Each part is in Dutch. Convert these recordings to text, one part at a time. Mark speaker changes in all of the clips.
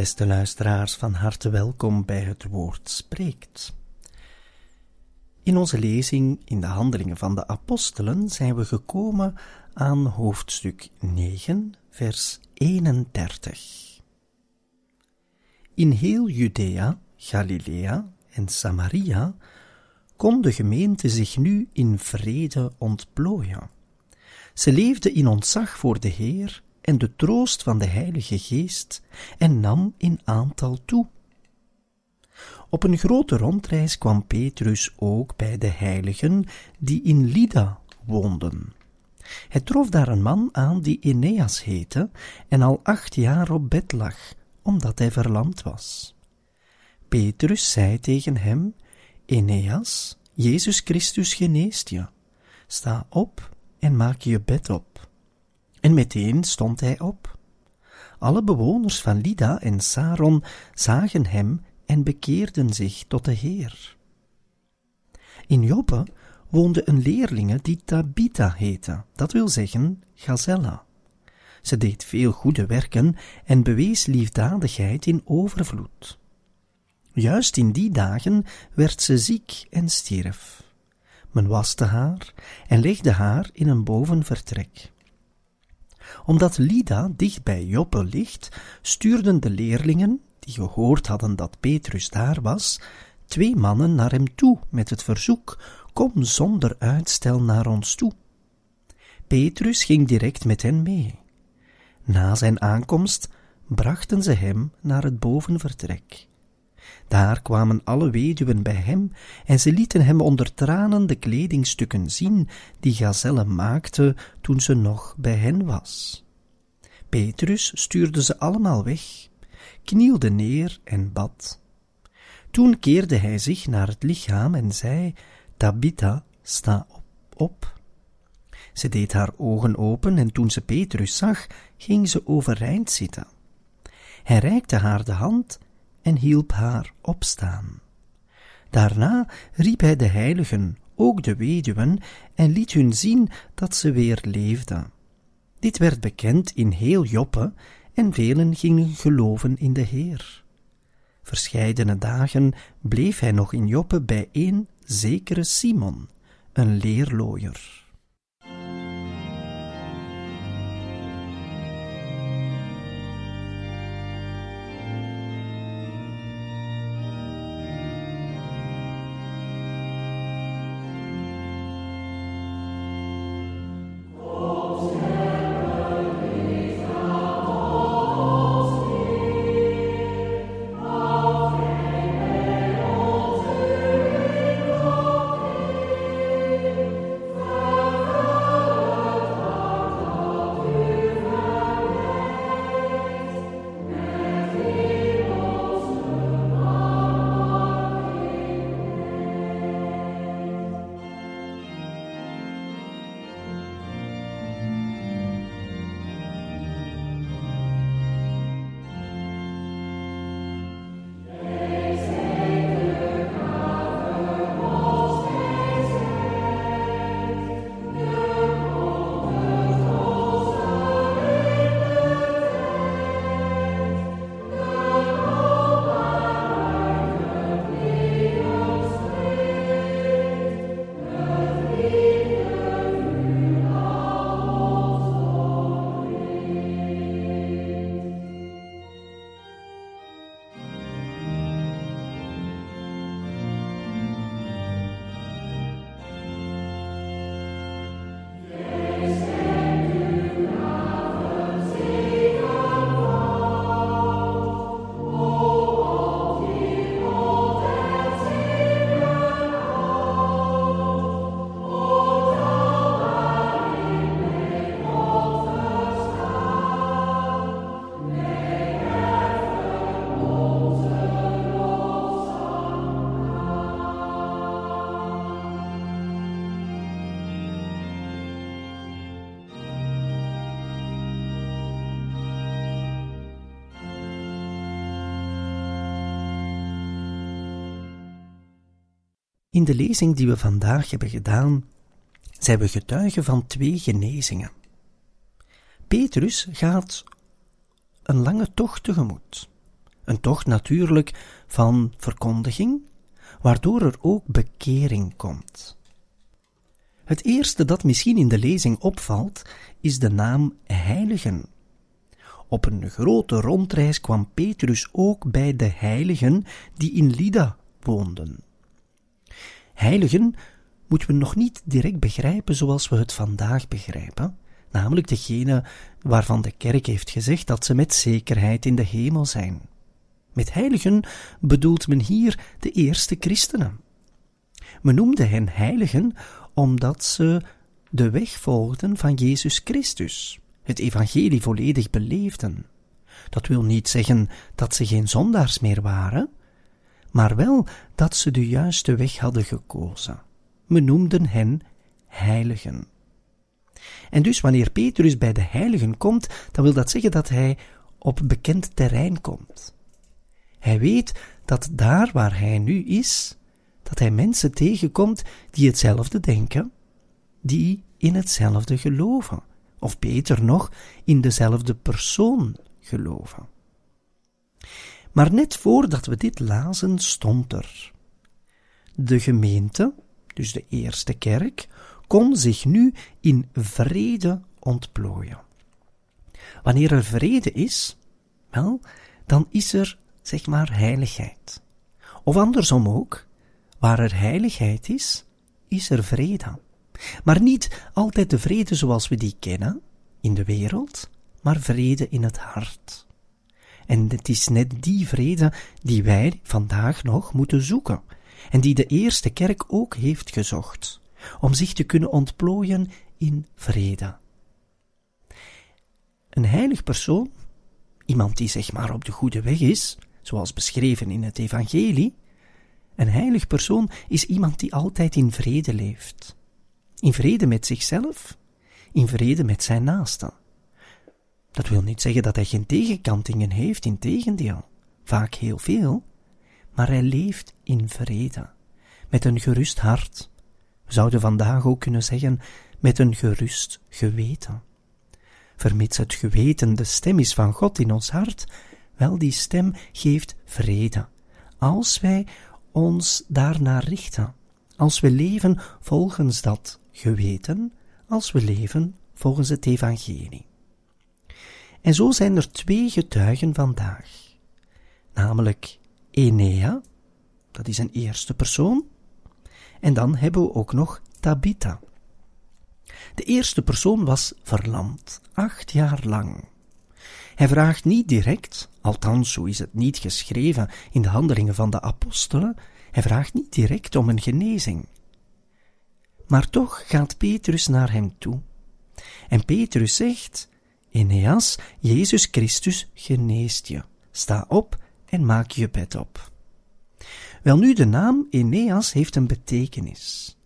Speaker 1: Beste luisteraars, van harte welkom bij het woord spreekt. In onze lezing in de Handelingen van de Apostelen zijn we gekomen aan hoofdstuk 9, vers 31. In heel Judea, Galilea en Samaria kon de gemeente zich nu in vrede ontplooien. Ze leefde in ontzag voor de Heer en de troost van de Heilige Geest en nam in aantal toe. Op een grote rondreis kwam Petrus ook bij de heiligen die in Lida woonden. Hij trof daar een man aan die Eneas heette en al acht jaar op bed lag, omdat hij verlamd was. Petrus zei tegen hem, Eneas, Jezus Christus geneest je. Sta op en maak je bed op. En meteen stond hij op. Alle bewoners van Lida en Saron zagen hem en bekeerden zich tot de Heer. In Joppe woonde een leerlinge die Tabitha heette, dat wil zeggen Gazella. Ze deed veel goede werken en bewees liefdadigheid in overvloed. Juist in die dagen werd ze ziek en stierf. Men waste haar en legde haar in een bovenvertrek omdat Lida dicht bij Joppe ligt, stuurden de leerlingen, die gehoord hadden dat Petrus daar was, twee mannen naar hem toe met het verzoek: Kom zonder uitstel naar ons toe. Petrus ging direct met hen mee. Na zijn aankomst brachten ze hem naar het bovenvertrek. Daar kwamen alle weduwen bij hem en ze lieten hem onder tranen de kledingstukken zien die Gazelle maakte toen ze nog bij hen was. Petrus stuurde ze allemaal weg, knielde neer en bad. Toen keerde hij zich naar het lichaam en zei, Tabitha, sta op. op. Ze deed haar ogen open en toen ze Petrus zag, ging ze overeind zitten. Hij reikte haar de hand en hielp haar opstaan. Daarna riep hij de heiligen, ook de weduwen, en liet hun zien dat ze weer leefden. Dit werd bekend in heel Joppe, en velen gingen geloven in de Heer. Verscheidene dagen bleef hij nog in Joppe bij een zekere Simon, een leerlooier. In de lezing die we vandaag hebben gedaan, zijn we getuigen van twee genezingen. Petrus gaat een lange tocht tegemoet. Een tocht natuurlijk van verkondiging, waardoor er ook bekering komt. Het eerste dat misschien in de lezing opvalt, is de naam heiligen. Op een grote rondreis kwam Petrus ook bij de heiligen die in Lida woonden. Heiligen moeten we nog niet direct begrijpen zoals we het vandaag begrijpen, namelijk degene waarvan de kerk heeft gezegd dat ze met zekerheid in de hemel zijn. Met heiligen bedoelt men hier de eerste christenen. Men noemde hen heiligen omdat ze de weg volgden van Jezus Christus, het evangelie volledig beleefden. Dat wil niet zeggen dat ze geen zondaars meer waren, maar wel dat ze de juiste weg hadden gekozen. Men noemden hen heiligen. En dus wanneer Petrus bij de heiligen komt, dan wil dat zeggen dat hij op bekend terrein komt. Hij weet dat daar waar hij nu is, dat hij mensen tegenkomt die hetzelfde denken, die in hetzelfde geloven, of beter nog, in dezelfde persoon geloven. Maar net voordat we dit lazen, stond er. De gemeente, dus de eerste kerk, kon zich nu in vrede ontplooien. Wanneer er vrede is, wel, dan is er, zeg maar, heiligheid. Of andersom ook, waar er heiligheid is, is er vrede. Maar niet altijd de vrede zoals we die kennen in de wereld, maar vrede in het hart. En het is net die vrede die wij vandaag nog moeten zoeken, en die de eerste kerk ook heeft gezocht, om zich te kunnen ontplooien in vrede. Een heilig persoon, iemand die zeg maar op de goede weg is, zoals beschreven in het Evangelie, een heilig persoon is iemand die altijd in vrede leeft. In vrede met zichzelf, in vrede met zijn naasten. Dat wil niet zeggen dat hij geen tegenkantingen heeft, in tegendeel, vaak heel veel, maar hij leeft in vrede, met een gerust hart. We zouden vandaag ook kunnen zeggen, met een gerust geweten. Vermits het geweten de stem is van God in ons hart, wel die stem geeft vrede, als wij ons daarnaar richten, als we leven volgens dat geweten, als we leven volgens het evangelie. En zo zijn er twee getuigen vandaag, namelijk Enea, dat is een eerste persoon, en dan hebben we ook nog Tabitha. De eerste persoon was verlamd, acht jaar lang. Hij vraagt niet direct, althans zo is het niet geschreven in de handelingen van de apostelen, hij vraagt niet direct om een genezing. Maar toch gaat Petrus naar hem toe. En Petrus zegt, Eneas, Jezus Christus geneest je. Sta op en maak je bed op. Welnu, de naam Eneas heeft een betekenis.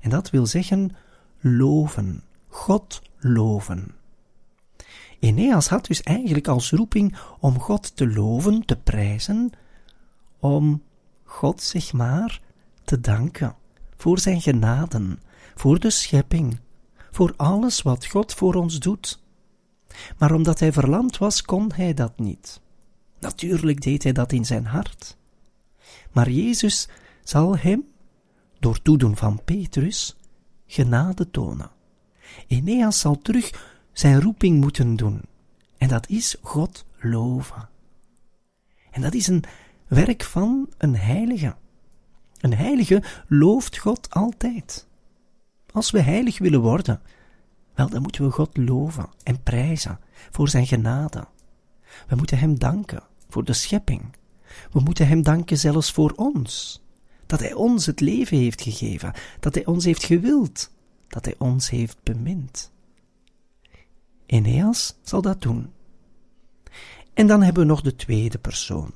Speaker 1: En dat wil zeggen loven, God loven. Eneas had dus eigenlijk als roeping om God te loven, te prijzen, om God, zeg maar, te danken voor zijn genaden, voor de schepping, voor alles wat God voor ons doet. Maar omdat hij verlamd was, kon hij dat niet. Natuurlijk deed hij dat in zijn hart. Maar Jezus zal hem, door toedoen van Petrus, genade tonen. Eneas zal terug zijn roeping moeten doen. En dat is God loven. En dat is een werk van een heilige. Een heilige looft God altijd. Als we heilig willen worden, wel, dan moeten we God loven en prijzen voor zijn genade. We moeten Hem danken voor de schepping. We moeten Hem danken zelfs voor ons. Dat Hij ons het leven heeft gegeven, dat Hij ons heeft gewild, dat Hij ons heeft bemind. Eneas zal dat doen. En dan hebben we nog de tweede persoon.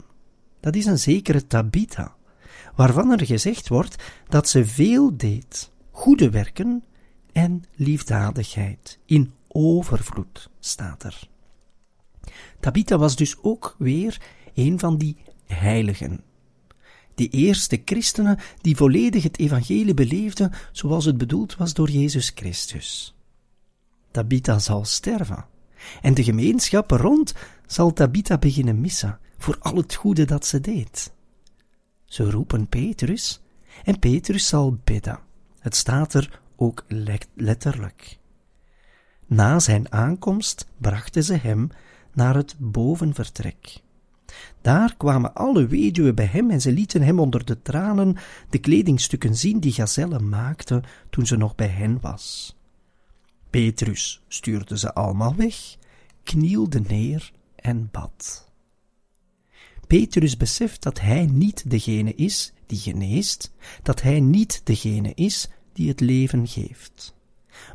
Speaker 1: Dat is een zekere Tabitha, waarvan er gezegd wordt dat ze veel deed, goede werken en liefdadigheid, in overvloed staat er. Tabitha was dus ook weer een van die heiligen. die eerste christenen die volledig het evangelie beleefden zoals het bedoeld was door Jezus Christus. Tabitha zal sterven. En de gemeenschap rond zal Tabitha beginnen missen voor al het goede dat ze deed. Ze roepen Petrus en Petrus zal bidden. Het staat er ook letterlijk. Na zijn aankomst brachten ze hem naar het bovenvertrek. Daar kwamen alle weduwen bij hem en ze lieten hem onder de tranen de kledingstukken zien die Gazelle maakte toen ze nog bij hen was. Petrus stuurde ze allemaal weg, knielde neer en bad. Petrus beseft dat hij niet degene is die geneest, dat hij niet degene is die het leven geeft.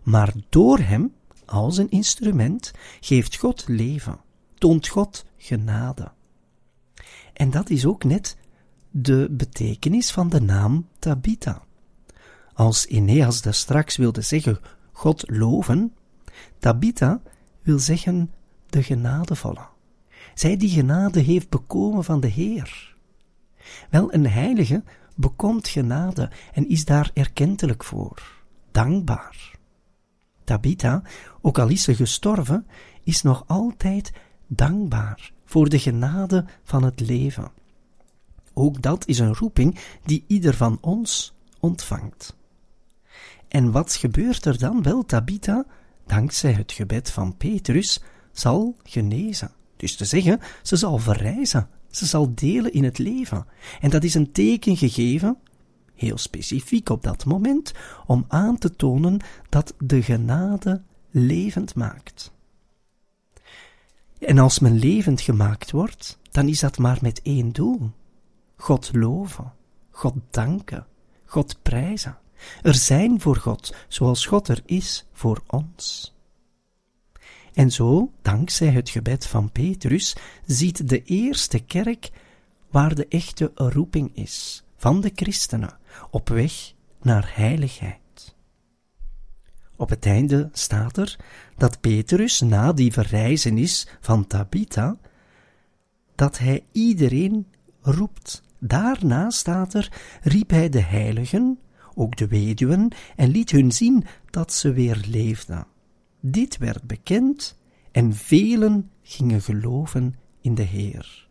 Speaker 1: Maar door hem, als een instrument, geeft God leven, toont God genade. En dat is ook net de betekenis van de naam Tabitha. Als Eneas daar straks wilde zeggen God loven, Tabitha wil zeggen de genadevolle. Zij die genade heeft bekomen van de Heer. Wel, een heilige bekomt genade en is daar erkentelijk voor, dankbaar. Tabitha, ook al is ze gestorven, is nog altijd dankbaar voor de genade van het leven. Ook dat is een roeping die ieder van ons ontvangt. En wat gebeurt er dan? Wel, Tabitha, dankzij het gebed van Petrus, zal genezen. Dus te zeggen, ze zal verrijzen, ze zal delen in het leven. En dat is een teken gegeven, heel specifiek op dat moment, om aan te tonen dat de genade levend maakt. En als men levend gemaakt wordt, dan is dat maar met één doel: God loven, God danken, God prijzen. Er zijn voor God, zoals God er is voor ons. En zo, dankzij het gebed van Petrus, ziet de eerste kerk waar de echte roeping is van de christenen op weg naar heiligheid. Op het einde staat er dat Petrus na die verrijzenis van Tabitha, dat hij iedereen roept. Daarna staat er, riep hij de heiligen, ook de weduwen, en liet hun zien dat ze weer leefden. Dit werd bekend en velen gingen geloven in de Heer.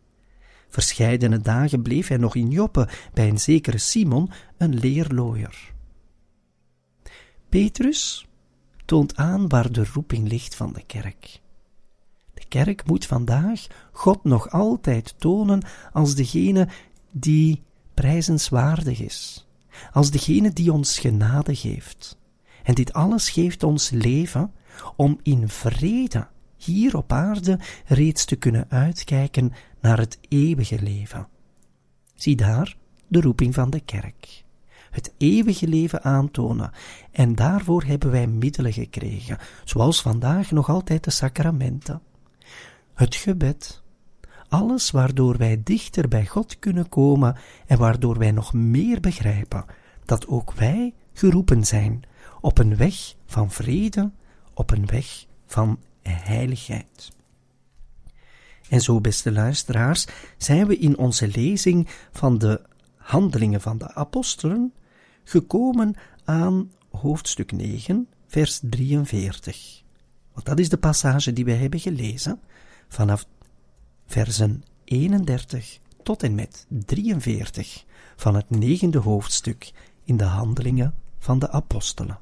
Speaker 1: Verscheidene dagen bleef hij nog in Joppe bij een zekere Simon, een leerlooier. Petrus toont aan waar de roeping ligt van de kerk. De kerk moet vandaag God nog altijd tonen als degene die prijzenswaardig is, als degene die ons genade geeft. En dit alles geeft ons leven om in vrede hier op aarde reeds te kunnen uitkijken naar het eeuwige leven. Zie daar de roeping van de kerk het eeuwige leven aantonen. En daarvoor hebben wij middelen gekregen, zoals vandaag nog altijd de sacramenten. Het gebed, alles waardoor wij dichter bij God kunnen komen en waardoor wij nog meer begrijpen dat ook wij geroepen zijn op een weg van vrede, op een weg van heiligheid. En zo, beste luisteraars, zijn we in onze lezing van de handelingen van de apostelen gekomen aan hoofdstuk 9, vers 43. Want dat is de passage die we hebben gelezen vanaf versen 31 tot en met 43 van het negende hoofdstuk in de handelingen van de apostelen.